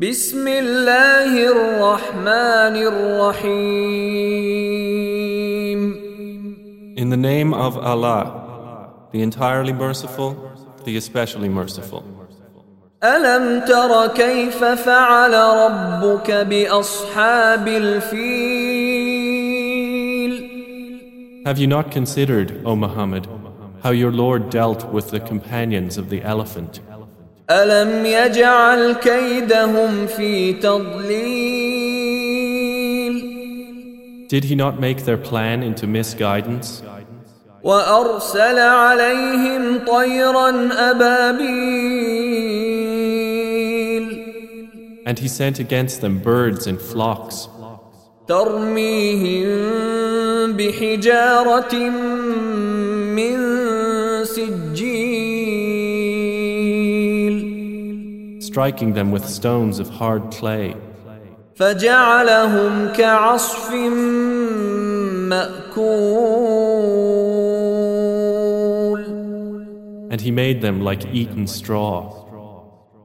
بسم الله الرحمن الرحيم In the name of Allah, the entirely merciful, the especially merciful. ألم تر كيف فعل ربك بأصحاب الفيل Have you not considered, O Muhammad, how your Lord dealt with the companions of the elephant? ألم يجعل كيدهم في تضليل Did he not make their plan into misguidance? وأرسل عليهم طيرا أبابيل And he sent against them birds in flocks, ترميهم بحجارة من سجيل striking them with stones of hard clay. فجعلهم كعصف مأكول And he made them like eaten straw.